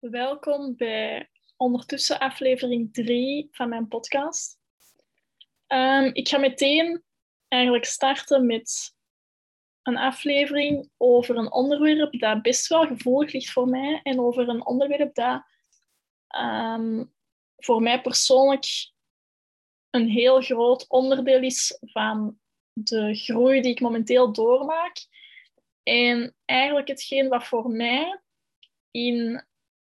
Welkom bij ondertussen aflevering 3 van mijn podcast. Ehm, ik ga meteen eigenlijk starten met een aflevering over een onderwerp dat best wel gevoelig ligt voor mij en over een onderwerp dat ehm, voor mij persoonlijk een heel groot onderdeel is van de groei die ik momenteel doormaak. En eigenlijk hetgeen wat voor mij in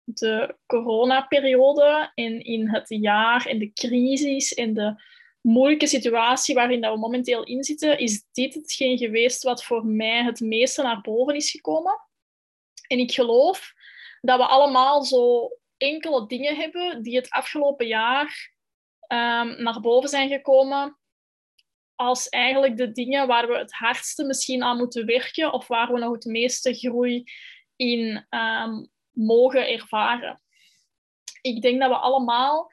de coronaperiode en in het jaar en de crisis en de moeilijke situatie waarin dat we momenteel in zitten, is dit hetgeen geweest wat voor mij het meeste naar boven is gekomen. En ik geloof dat we allemaal zo enkele dingen hebben die het afgelopen jaar um, naar boven zijn gekomen als eigenlijk de dingen waar we het hardste misschien aan moeten werken of waar we nog het meeste groei in um, mogen ervaren. Ik denk dat we allemaal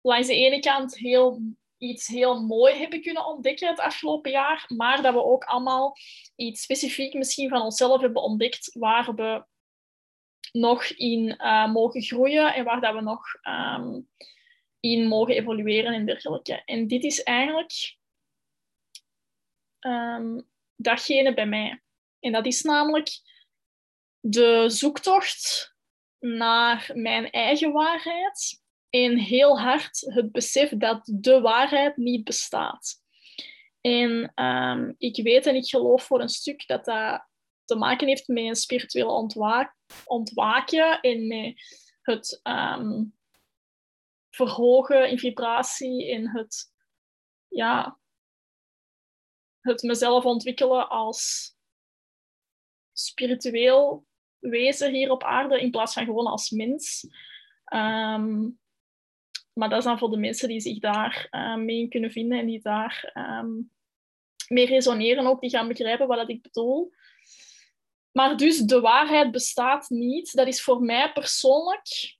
langs de ene kant heel, iets heel mooi hebben kunnen ontdekken het afgelopen jaar, maar dat we ook allemaal iets specifiek misschien van onszelf hebben ontdekt waar we nog in uh, mogen groeien en waar dat we nog um, in mogen evolueren en dergelijke. En dit is eigenlijk um, datgene bij mij. En dat is namelijk de zoektocht naar mijn eigen waarheid en heel hard het besef dat de waarheid niet bestaat. En um, ik weet en ik geloof voor een stuk dat dat te maken heeft met een spiritueel ontwaak ontwaken en met het um, verhogen in vibratie en het, ja, het mezelf ontwikkelen als spiritueel wezen hier op aarde in plaats van gewoon als mens. Um, maar dat is dan voor de mensen die zich daar uh, mee kunnen vinden en die daar um, mee resoneren ook, die gaan begrijpen wat ik bedoel. Maar dus de waarheid bestaat niet. Dat is voor mij persoonlijk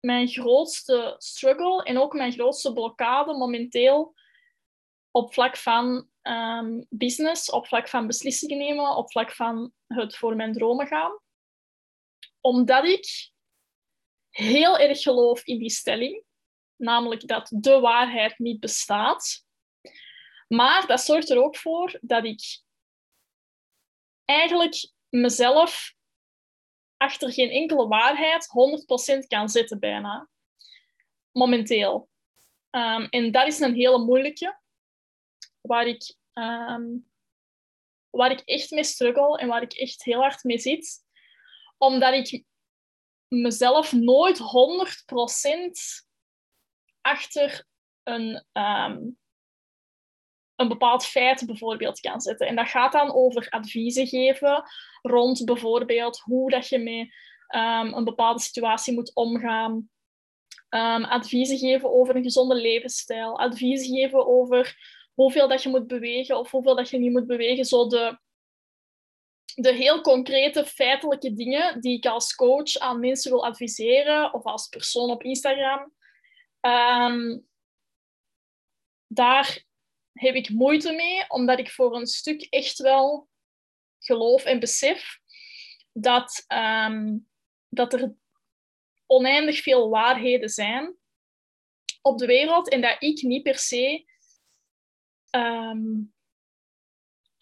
mijn grootste struggle en ook mijn grootste blokkade momenteel op vlak van um, business, op vlak van beslissingen nemen, op vlak van het voor mijn dromen gaan. Omdat ik heel erg geloof in die stelling, namelijk dat de waarheid niet bestaat. Maar dat zorgt er ook voor dat ik eigenlijk mezelf achter geen enkele waarheid 100% kan zetten bijna. Momenteel. Um, en dat is een hele moeilijke, waar ik, um, waar ik echt mee struggle en waar ik echt heel hard mee zit. Omdat ik mezelf nooit 100% achter een, um, een bepaald feit bijvoorbeeld kan zetten. En dat gaat dan over adviezen geven rond bijvoorbeeld hoe dat je met um, een bepaalde situatie moet omgaan. Um, adviezen geven over een gezonde levensstijl. Adviezen geven over hoeveel dat je moet bewegen of hoeveel dat je niet moet bewegen. Zo de, de heel concrete feitelijke dingen die ik als coach aan mensen wil adviseren of als persoon op Instagram. Um, daar heb ik moeite mee, omdat ik voor een stuk echt wel geloof en besef dat, um, dat er oneindig veel waarheden zijn op de wereld en dat ik niet per se, um,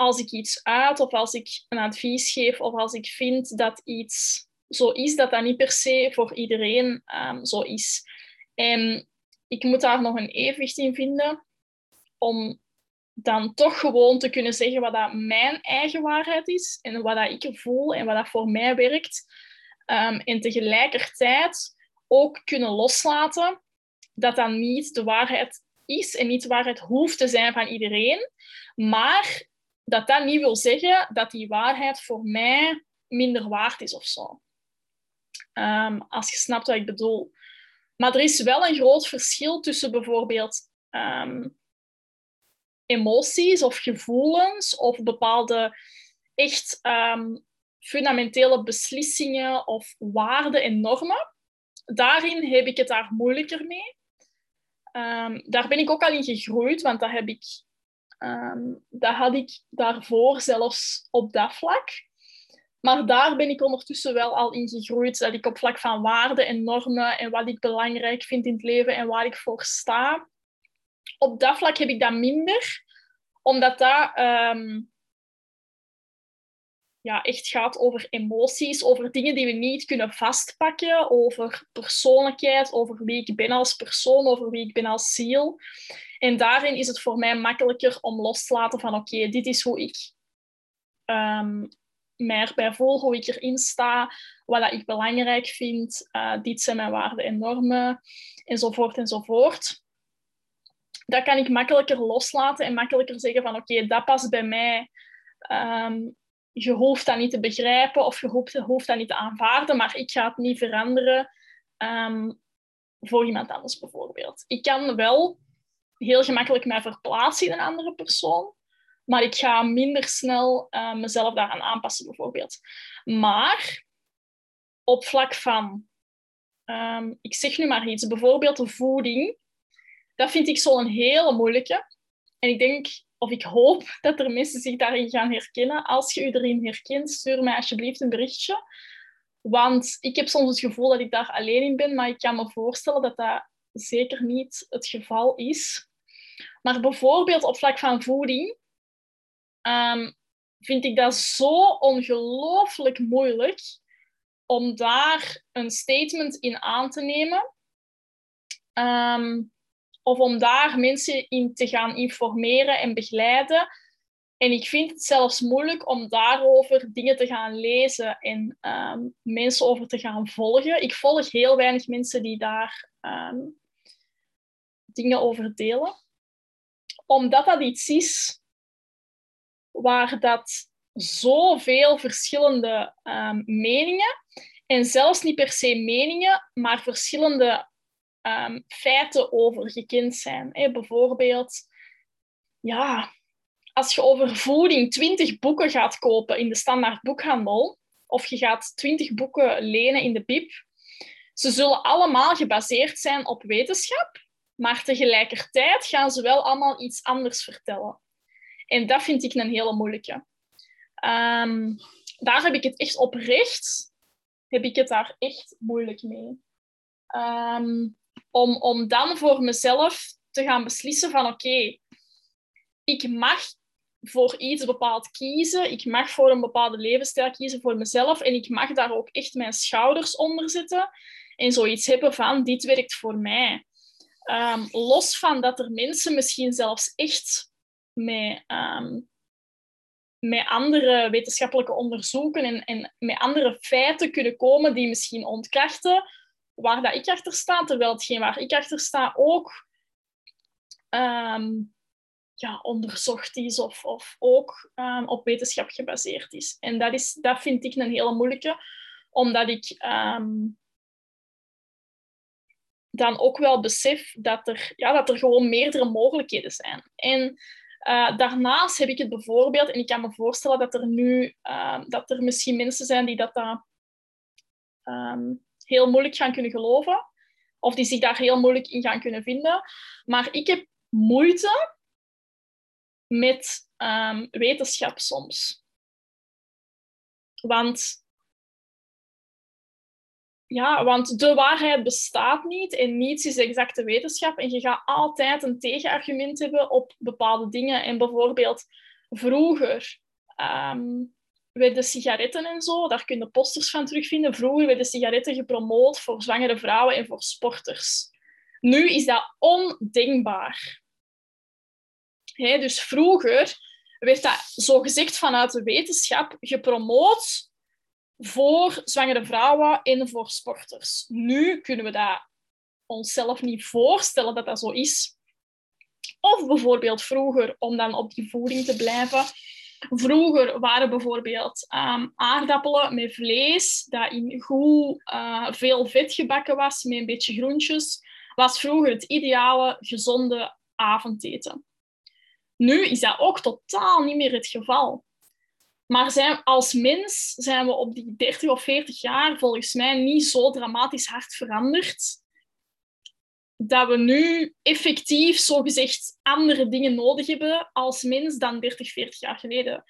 als ik iets uit of als ik een advies geef of als ik vind dat iets zo is, dat dat niet per se voor iedereen um, zo is. En ik moet daar nog een evenwicht in vinden om dan toch gewoon te kunnen zeggen wat dat mijn eigen waarheid is en wat dat ik voel en wat dat voor mij werkt. Um, en tegelijkertijd ook kunnen loslaten dat dat niet de waarheid is en niet de waarheid hoeft te zijn van iedereen, maar dat dat niet wil zeggen dat die waarheid voor mij minder waard is of zo. Um, als je snapt wat ik bedoel. Maar er is wel een groot verschil tussen bijvoorbeeld um, emoties of gevoelens of bepaalde echt um, fundamentele beslissingen of waarden en normen. Daarin heb ik het daar moeilijker mee. Daar ben ik ook al in gegroeid, want dat, heb ik, um, dat had ik daarvoor zelfs op dat vlak. Maar daar ben ik ondertussen wel al in gegroeid. Dat ik op vlak van waarden en normen en wat ik belangrijk vind in het leven en waar ik voor sta. Op dat vlak heb ik dat minder. Omdat dat ehm, ja, echt gaat over emoties, over dingen die we niet kunnen vastpakken, over persoonlijkheid, over wie ik ben als persoon, over wie ik ben als ziel. En daarin is het voor mij makkelijker om los te laten van oké, dit is hoe ik um, mij erbij voel, hoe ik erin sta, wat dat ik belangrijk vind, uh, dit zijn mijn waarden en normen, enzovoort enzovoort. Dat kan ik makkelijker loslaten en makkelijker zeggen van oké, dat past bij mij. Um, je hoeft dat niet te begrijpen of je hoeft, hoeft dat niet te aanvaarden, maar ik ga het niet veranderen um, voor iemand anders bijvoorbeeld. Ik kan wel heel gemakkelijk mij verplaatsen in een andere persoon, maar ik ga minder snel uh, mezelf daaraan aanpassen bijvoorbeeld. Maar op vlak van, um, ik zeg nu maar iets, bijvoorbeeld de voeding, dat vind ik zo'n hele moeilijke. En ik denk of ik hoop dat er mensen zich daarin gaan herkennen. Als je je erin herkent, stuur mij alsjeblieft een berichtje. Want ik heb soms het gevoel dat ik daar alleen in ben, maar ik kan me voorstellen dat dat zeker niet het geval is. Maar bijvoorbeeld op vlak van voeding um, vind ik dat zo ongelooflijk moeilijk om daar een statement in aan te nemen. Um, of om daar mensen in te gaan informeren en begeleiden. En ik vind het zelfs moeilijk om daarover dingen te gaan lezen en ehm, mensen over te gaan volgen. Ik volg heel weinig mensen die daar ehm, dingen over delen. Omdat dat iets is waar dat zoveel verschillende um, meningen, en zelfs niet per se meningen, maar verschillende um, feiten over gekend zijn. Bijvoorbeeld, ja, als je over voeding 20 boeken gaat kopen in de standaard boekhandel, of je gaat 20 boeken lenen in de BIP, ze zullen allemaal gebaseerd zijn op wetenschap, maar tegelijkertijd gaan ze wel allemaal iets anders vertellen. En dat vind ik een hele moeilijke. Um, daar heb ik het echt oprecht, heb ik het daar echt moeilijk mee. Um, om, om dan voor mezelf te gaan beslissen van oké, ik mag voor iets bepaald kiezen. Ik mag voor een bepaalde levensstijl kiezen voor mezelf. En ik mag daar ook echt mijn schouders onder zetten. En zoiets hebben van, dit werkt voor mij. Um, los van dat er mensen misschien zelfs echt met, um, met andere wetenschappelijke onderzoeken en, en met andere feiten kunnen komen die misschien ontkrachten waar dat ik achter sta, terwijl hetgeen waar ik achter sta ook um, ja, onderzocht is of, of ook op wetenschap gebaseerd is. En dat, is, dat vind ik een hele moeilijke, omdat ik dan ook wel besef dat er, ja, dat er gewoon meerdere mogelijkheden zijn. En uh, daarnaast heb ik het bijvoorbeeld, en ik kan me voorstellen dat er nu uh, dat er misschien mensen zijn die dat, dat um, heel moeilijk gaan kunnen geloven. Of die zich daar heel moeilijk in gaan kunnen vinden. Maar ik heb moeite met um, wetenschap soms. Want, ja, want de waarheid bestaat niet en niets is exacte wetenschap. En je gaat altijd een tegenargument hebben op bepaalde dingen. En bijvoorbeeld vroeger um, werden sigaretten en zo, daar kun je posters van terugvinden. Vroeger werden sigaretten gepromoot voor zwangere vrouwen en voor sporters. Nu is dat ondenkbaar. dus vroeger werd dat zogezegd vanuit de wetenschap gepromoot voor zwangere vrouwen en voor sporters. Nu kunnen we dat onszelf niet voorstellen dat dat zo is. Of bijvoorbeeld vroeger, om dan op die voeding te blijven, Vroeger waren bijvoorbeeld um, aardappelen met vlees, dat in goed uh, veel vet gebakken was, met een beetje groentjes, was vroeger het ideale gezonde avondeten. Nu is dat ook totaal niet meer het geval. Maar zijn, als mens zijn we op die 30 of 40 jaar volgens mij niet zo dramatisch hard veranderd dat we nu effectief zogezegd andere dingen nodig hebben als mens dan 30, 40 jaar geleden.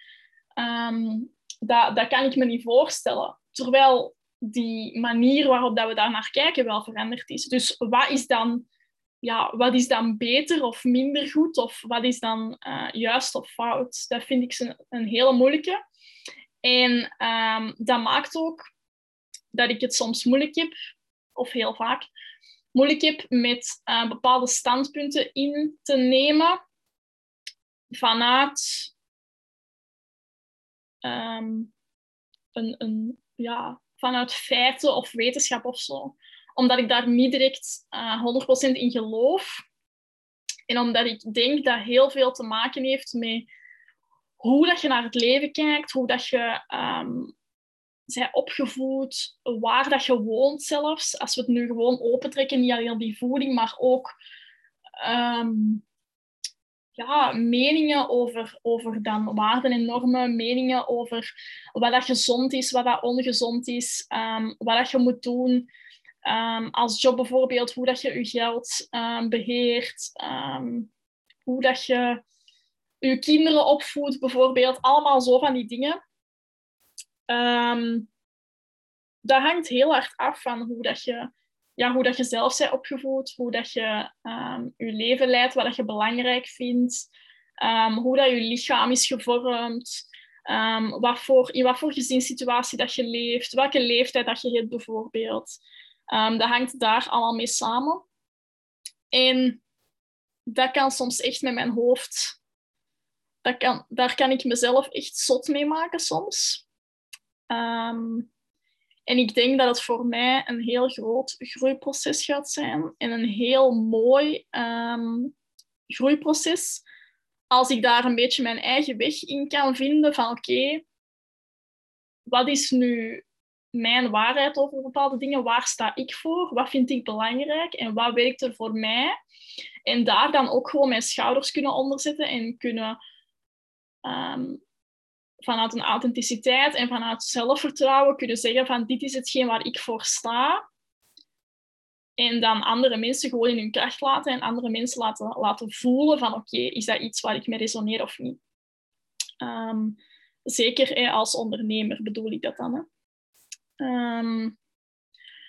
Um, dat, dat kan ik me niet voorstellen. Terwijl die manier waarop dat we daar naar kijken wel veranderd is. Dus wat is dan, ja, wat is dan beter of minder goed? Of wat is dan uh, juist of fout? Dat vind ik een, een hele moeilijke. En um, dat maakt ook dat ik het soms moeilijk heb, of heel vaak, moeilijk heb met uh, bepaalde standpunten in te nemen vanuit um, een, een, ja, vanuit feiten of wetenschap of zo. Omdat ik daar niet direct uh, 100% in geloof. En omdat ik denk dat heel veel te maken heeft met hoe dat je naar het leven kijkt, hoe dat je um, zij opgevoed, waar dat je woont zelfs. Als we het nu gewoon opentrekken, niet alleen die voeding, maar ook um, ja, meningen over, over dan waarden en normen, meningen over wat dat gezond is, wat dat ongezond is, um, wat dat je moet doen als job bijvoorbeeld, hoe dat je je geld beheert, hoe dat je je kinderen opvoedt bijvoorbeeld, allemaal zo van die dingen. dat hangt heel hard af van hoe dat je ja, hoe dat je zelf bent opgevoed, hoe dat je um, je leven leidt, wat dat je belangrijk vindt, um, hoe dat je lichaam is gevormd, wat voor, in wat voor gezinssituatie dat je leeft, welke leeftijd dat je hebt bijvoorbeeld. dat hangt daar allemaal mee samen. En dat kan soms echt met mijn hoofd... Kan, daar kan ik mezelf echt zot mee maken soms. En ik denk dat het voor mij een heel groot groeiproces gaat zijn en een heel mooi um, groeiproces. Als ik daar een beetje mijn eigen weg in kan vinden van oké, wat is nu mijn waarheid over bepaalde dingen? Waar sta ik voor? Wat vind ik belangrijk? En wat werkt er voor mij? En daar dan ook gewoon mijn schouders kunnen onderzetten en kunnen um, vanuit een authenticiteit en vanuit zelfvertrouwen kunnen zeggen van dit is hetgeen waar ik voor sta. En dan andere mensen gewoon in hun kracht laten en andere mensen laten, laten voelen van oké, is dat iets waar ik mee resoneer of niet. Ehm, zeker als ondernemer bedoel ik dat dan. Hè. Um,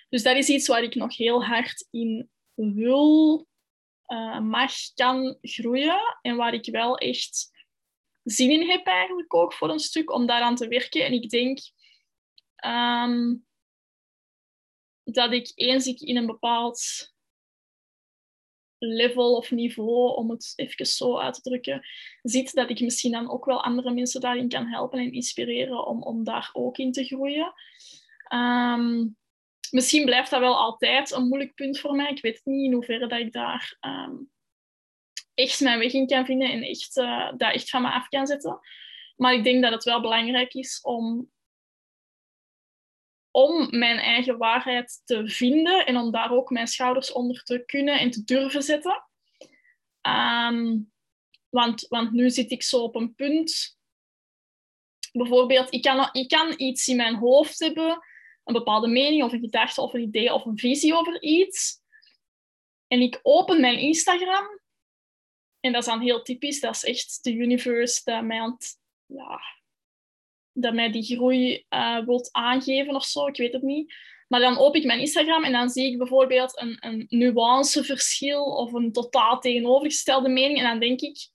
dus dat is iets waar ik nog heel hard in wil, uh, mag, kan groeien en waar ik wel echt zin in heb eigenlijk ook voor een stuk om daaraan te werken. En ik denk ehm, dat ik eens ik in een bepaald level of niveau, om het even zo uit te drukken, zit, dat ik misschien dan ook wel andere mensen daarin kan helpen en inspireren om, om daar ook in te groeien. Ehm, misschien blijft dat wel altijd een moeilijk punt voor mij. Ik weet niet in hoeverre dat ik daar ehm, echt mijn weg in kan vinden en echt, uh, dat echt van me af kan zetten. Maar ik denk dat het wel belangrijk is om, om mijn eigen waarheid te vinden en om daar ook mijn schouders onder te kunnen en te durven zetten. Ehm, want, want nu zit ik zo op een punt. Bijvoorbeeld, ik kan, ik kan iets in mijn hoofd hebben, een bepaalde mening of een gedachte of een idee of een visie over iets. En ik open mijn Instagram en dat is dan heel typisch. Dat is echt de universe dat mij, ja, dat mij die groei uh, wilt aangeven of zo. Ik weet het niet. Maar dan open ik mijn Instagram en dan zie ik bijvoorbeeld een, een nuanceverschil of een totaal tegenovergestelde mening. En dan denk ik...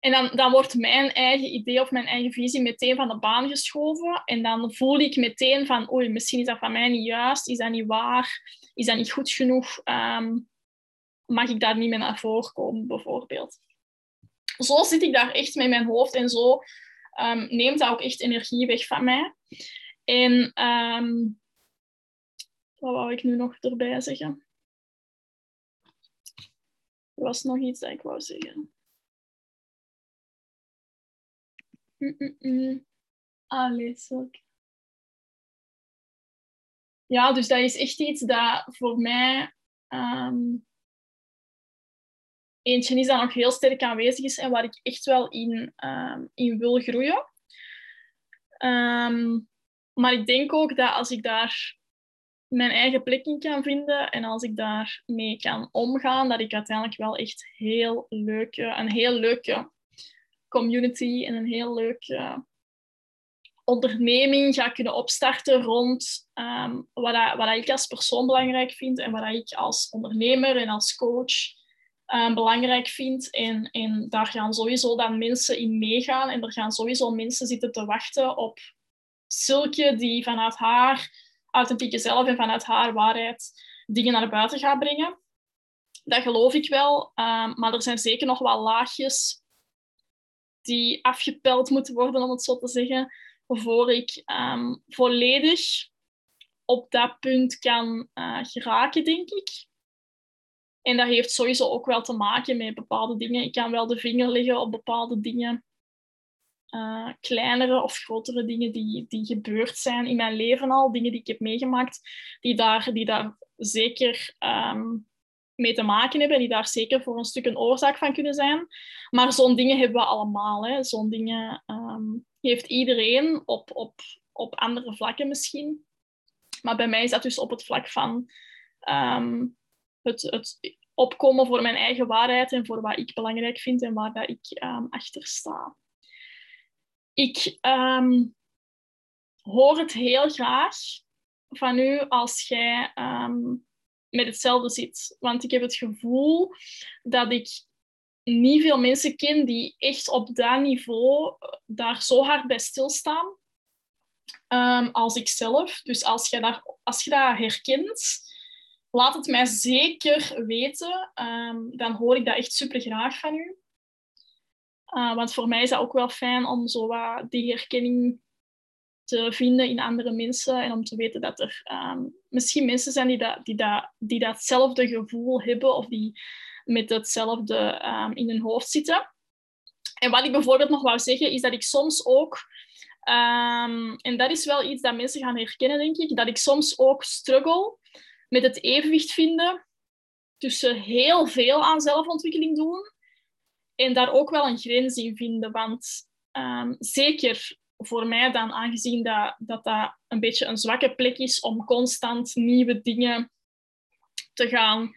En dan, dan wordt mijn eigen idee of mijn eigen visie meteen van de baan geschoven. En dan voel ik meteen van, oei, misschien is dat van mij niet juist. Is dat niet waar? Is dat niet goed genoeg? Um, mag ik daar niet meer naar voren komen, bijvoorbeeld. Zo zit ik daar echt met mijn hoofd en zo um, neemt dat ook echt energie weg van mij. En um, wat wou ik nu nog erbij zeggen? Er was nog iets dat ik wou zeggen. Mm -mm -mm. Allee, Ja, dus dat is echt iets dat voor mij um, eentje is dat nog heel sterk aanwezig is en waar ik echt wel in, um, in wil groeien. Um, maar ik denk ook dat als ik daar mijn eigen plek in kan vinden en als ik daarmee kan omgaan, dat ik uiteindelijk wel echt heel leuke, een heel leuke community en een heel leuke onderneming ga kunnen opstarten rond ehm, wat, ik als persoon belangrijk vind en wat ik als ondernemer en als coach um, belangrijk vind. En, en daar gaan sowieso dan mensen in meegaan en er gaan sowieso mensen zitten te wachten op Silke die vanuit haar authentieke zelf en vanuit haar waarheid dingen naar buiten gaat brengen. Dat geloof ik wel, um, maar er zijn zeker nog wel laagjes die afgepeld moeten worden, om het zo te zeggen, voor ik um, volledig op dat punt kan uh, geraken, denk ik. En dat heeft sowieso ook wel te maken met bepaalde dingen. Ik kan wel de vinger leggen op bepaalde dingen, uh, kleinere of grotere dingen die, die gebeurd zijn in mijn leven al, dingen die ik heb meegemaakt, die daar, die daar zeker um, mee te maken hebben en die daar zeker voor een stuk een oorzaak van kunnen zijn. Maar zo'n dingen hebben we allemaal. Zo'n dingen um, heeft iedereen op, op, op andere vlakken misschien. Maar bij mij is dat dus op het vlak van um, het, het opkomen voor mijn eigen waarheid en voor wat ik belangrijk vind en waar dat ik um, achter sta. Ik um, hoor het heel graag van u als jij um, met hetzelfde zit. Want ik heb het gevoel dat ik niet veel mensen ken die echt op dat niveau eh, daar zo hard bij stilstaan als ik zelf. Dus als je, daar, als je dat herkent, laat het mij zeker weten. Um, dan hoor ik dat echt super graag van u. Uh, want voor mij is dat ook wel fijn om zo wat die herkenning te vinden in andere mensen en om te weten dat er um, misschien mensen zijn die, dat, die, dat, die datzelfde gevoel hebben of die met hetzelfde um, in hun hoofd zitten. En wat ik bijvoorbeeld nog wou zeggen, is dat ik soms ook, en dat is wel iets dat mensen gaan herkennen, denk ik, dat ik soms ook struggle met het evenwicht vinden tussen heel veel aan zelfontwikkeling doen en daar ook wel een grens in vinden. Want um, zeker voor mij dan, aangezien dat, dat dat een beetje een zwakke plek is om constant nieuwe dingen te gaan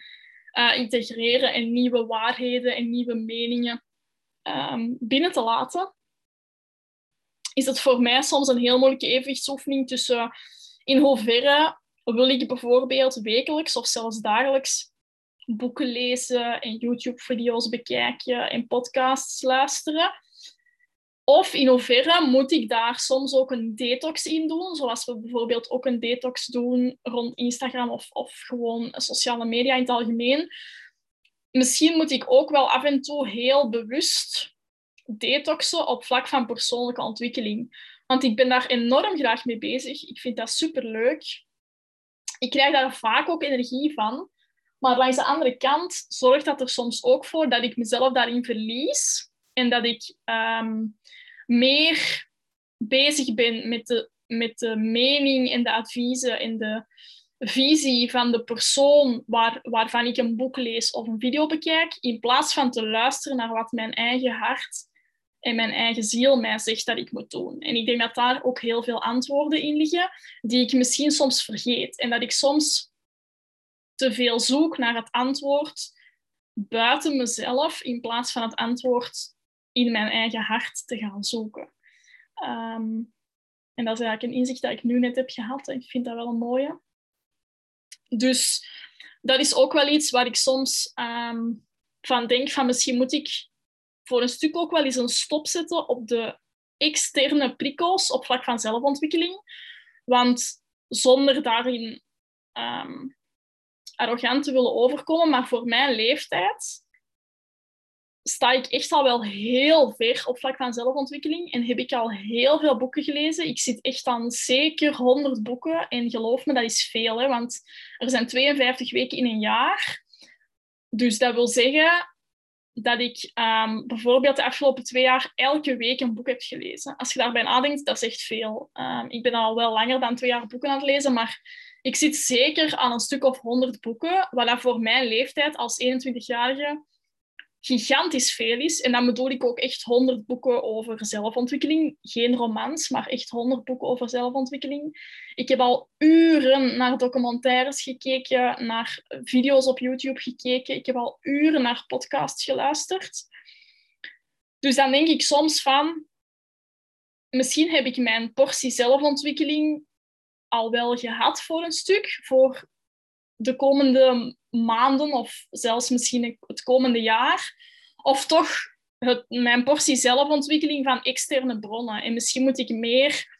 uh, integreren en nieuwe waarheden en nieuwe meningen um, binnen te laten, is het voor mij soms een heel moeilijke evenwichtsoefening tussen in hoeverre wil ik bijvoorbeeld wekelijks of zelfs dagelijks boeken lezen en YouTube-video's bekijken en podcasts luisteren. Of in hoeverre moet ik daar soms ook een detox in doen, zoals we bijvoorbeeld ook een detox doen rond Instagram of, of gewoon sociale media in het algemeen. Misschien moet ik ook wel af en toe heel bewust detoxen op vlak van persoonlijke ontwikkeling. Want ik ben daar enorm graag mee bezig. Ik vind dat superleuk. Ik krijg daar vaak ook energie van. Maar langs de andere kant zorgt dat er soms ook voor dat ik mezelf daarin verlies. En dat ik um, meer bezig ben met de, met de mening en de adviezen en de visie van de persoon waar, waarvan ik een boek lees of een video bekijk, in plaats van te luisteren naar wat mijn eigen hart en mijn eigen ziel mij zegt dat ik moet doen. En ik denk dat daar ook heel veel antwoorden in liggen, die ik misschien soms vergeet. En dat ik soms te veel zoek naar het antwoord buiten mezelf, in plaats van het antwoord in mijn eigen hart te gaan zoeken. Um, en dat is eigenlijk een inzicht dat ik nu net heb gehad. En ik vind dat wel een mooie. Dus dat is ook wel iets waar ik soms um, van denk van misschien moet ik voor een stuk ook wel eens een stop zetten op de externe prikkels op vlak van zelfontwikkeling. Want zonder daarin um, arrogant te willen overkomen, maar voor mijn leeftijd sta ik echt al wel heel ver op vlak van zelfontwikkeling en heb ik al heel veel boeken gelezen. Ik zit echt aan zeker 100 boeken en geloof me, dat is veel, hè, want er zijn 52 weken in een jaar. Dus dat wil zeggen dat ik um, bijvoorbeeld de afgelopen twee jaar elke week een boek heb gelezen. Als je daarbij nadenkt, dat is echt veel. Um, ik ben al wel langer dan twee jaar boeken aan het lezen, maar ik zit zeker aan een stuk of 100 boeken, wat dat voor mijn leeftijd als 21-jarige gigantisch veel is. En dan bedoel ik ook echt 100 boeken over zelfontwikkeling. Geen romans, maar echt 100 boeken over zelfontwikkeling. Ik heb al uren naar documentaires gekeken, naar video's op YouTube gekeken. Ik heb al uren naar podcasts geluisterd. Dus dan denk ik soms van... misschien heb ik mijn portie zelfontwikkeling al wel gehad voor een stuk, voor de komende maanden of zelfs misschien het komende jaar. Of toch het, mijn portie zelfontwikkeling van externe bronnen. En misschien moet ik meer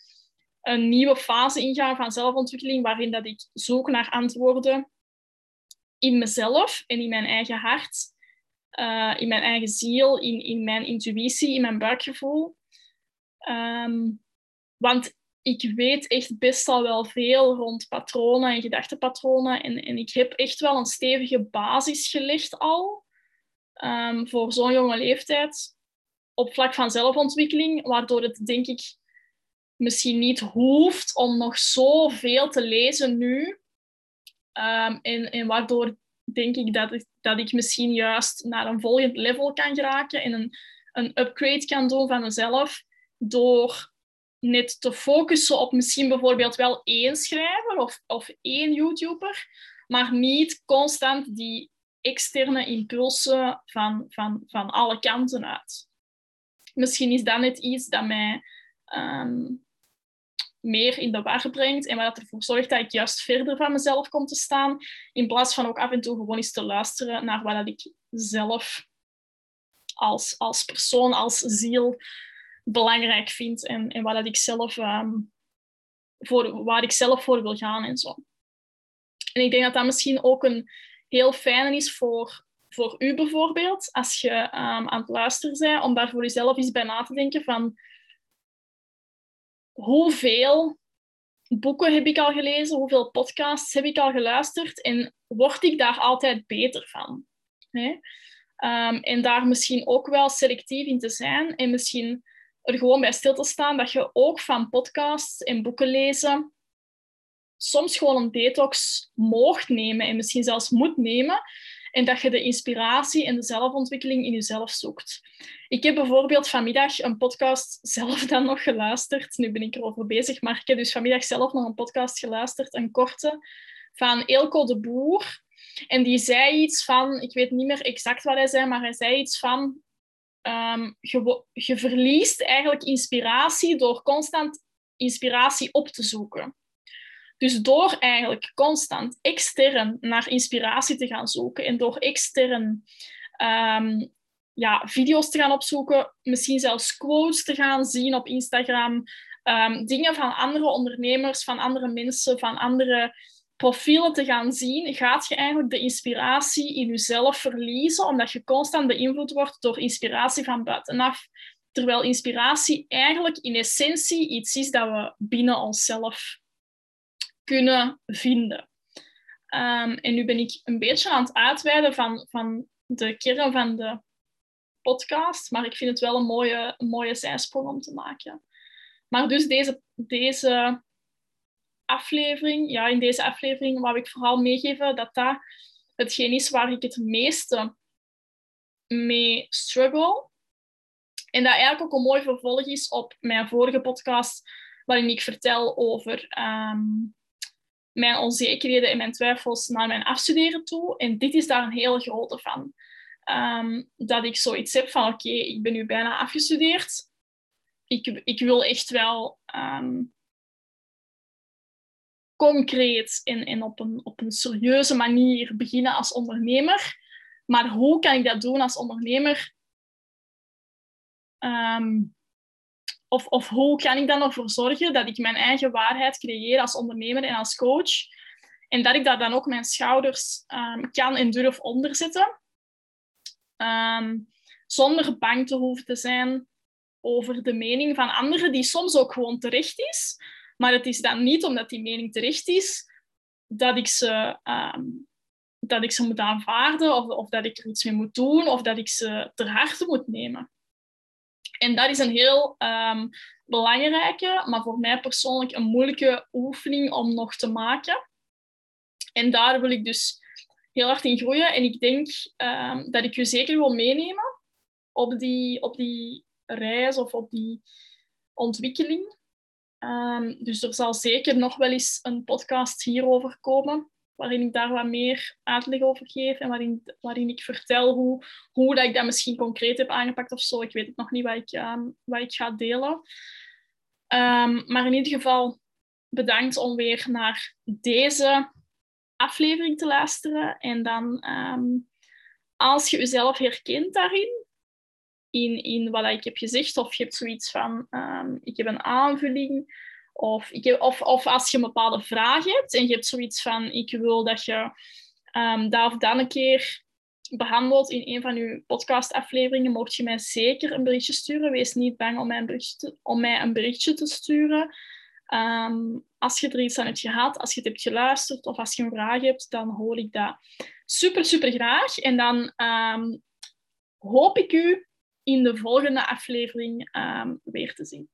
een nieuwe fase ingaan van zelfontwikkeling, waarin dat ik zoek naar antwoorden in mezelf en in mijn eigen hart, uh, in mijn eigen ziel, in, in mijn intuïtie, in mijn buikgevoel. Um, want ik weet echt best al wel veel rond patronen en gedachtepatronen. En, en ik heb echt wel een stevige basis gelegd al um, voor zo'n jonge leeftijd op vlak van zelfontwikkeling, waardoor het denk ik misschien niet hoeft om nog zoveel te lezen nu. Um, en, en waardoor denk ik dat, ik dat ik misschien juist naar een volgend level kan geraken en een, een upgrade kan doen van mezelf door net te focussen op misschien bijvoorbeeld wel één schrijver of, of één YouTuber, maar niet constant die externe impulsen van, van, van alle kanten uit. Misschien is dat net iets dat mij ehm, meer in de war brengt en wat ervoor zorgt dat ik juist verder van mezelf kom te staan, in plaats van ook af en toe gewoon eens te luisteren naar wat ik zelf als, als persoon, als ziel belangrijk vind en, en wat ik zelf, um, voor, waar ik zelf voor wil gaan en zo. En ik denk dat dat misschien ook een heel fijn is voor, voor u bijvoorbeeld, als je um, aan het luisteren bent, om daar voor jezelf eens bij na te denken van hoeveel boeken heb ik al gelezen, hoeveel podcasts heb ik al geluisterd en word ik daar altijd beter van? Um, en daar misschien ook wel selectief in te zijn en misschien er gewoon bij stil te staan dat je ook van podcasts en boeken lezen soms gewoon een detox mocht nemen en misschien zelfs moet nemen. En dat je de inspiratie en de zelfontwikkeling in jezelf zoekt. Ik heb bijvoorbeeld vanmiddag een podcast zelf dan nog geluisterd. Nu ben ik erover bezig, maar ik heb dus vanmiddag zelf nog een podcast geluisterd, een korte, van Eelco de Boer. En die zei iets van, ik weet niet meer exact wat hij zei, maar hij zei iets van um, je, je verliest eigenlijk inspiratie door constant inspiratie op te zoeken. Dus door eigenlijk constant extern naar inspiratie te gaan zoeken en door extern um, ja, video's te gaan opzoeken, misschien zelfs quotes te gaan zien op Instagram, um, dingen van andere ondernemers, van andere mensen, van andere profielen te gaan zien, gaat je eigenlijk de inspiratie in jezelf verliezen, omdat je constant beïnvloed wordt door inspiratie van buitenaf. Terwijl inspiratie eigenlijk in essentie iets is dat we binnen onszelf kunnen vinden. Um, en nu ben ik een beetje aan het uitweiden van, van de kern van de podcast, maar ik vind het wel een mooie, een mooie zijsprong om te maken. Maar dus deze, deze aflevering, ja, in deze aflevering wou ik vooral meegeven dat dat hetgeen is waar ik het meeste mee struggle. En dat eigenlijk ook een mooi vervolg is op mijn vorige podcast, waarin ik vertel over ehm, mijn onzekerheden en mijn twijfels naar mijn afstuderen toe. En dit is daar een heel grote van. Ehm, dat ik zoiets heb van, oké, ik ben nu bijna afgestudeerd. Ik, ik wil echt wel ehm, concreet en, op, een, op een serieuze manier beginnen als ondernemer. Maar hoe kan ik dat doen als ondernemer? Ehm, of, of hoe kan ik dan ervoor zorgen dat ik mijn eigen waarheid creëer als ondernemer en als coach? En dat ik daar dan ook mijn schouders um, kan en durf onderzetten. Um, zonder bang te hoeven te zijn over de mening van anderen, die soms ook gewoon terecht is. Maar het is dan niet omdat die mening terecht is, dat ik ze, um, dat ik ze moet aanvaarden of, of dat ik er iets mee moet doen of dat ik ze ter harte moet nemen. En dat is een heel um, belangrijke, maar voor mij persoonlijk een moeilijke oefening om nog te maken. En daar wil ik dus heel hard in groeien. En ik denk um, dat ik je zeker wil meenemen op die, op die reis of op die ontwikkeling. Um, dus er zal zeker nog wel eens een podcast hierover komen, waarin ik daar wat meer uitleg over geef en waarin, waarin ik vertel hoe, hoe dat ik dat misschien concreet heb aangepakt of zo. Ik weet het nog niet wat ik, um, wat ik ga delen. Ehm, maar in ieder geval bedankt om weer naar deze aflevering te luisteren. En dan, ehm, als je jezelf herkent daarin, in, wat ik heb gezegd, of je hebt zoiets van, um, ik heb een aanvulling, of, ik of, als je een bepaalde vraag hebt en je hebt zoiets van, ik wil dat je um, daar of dan een keer behandeld in een van uw podcastafleveringen, mocht je mij zeker een berichtje sturen. Wees niet bang om mij een berichtje te, sturen. Um, als je er iets aan hebt gehad, als je het hebt geluisterd of als je een vraag hebt, dan hoor ik dat super, super graag. En dan hoop ik u in de volgende aflevering um, weer te zien.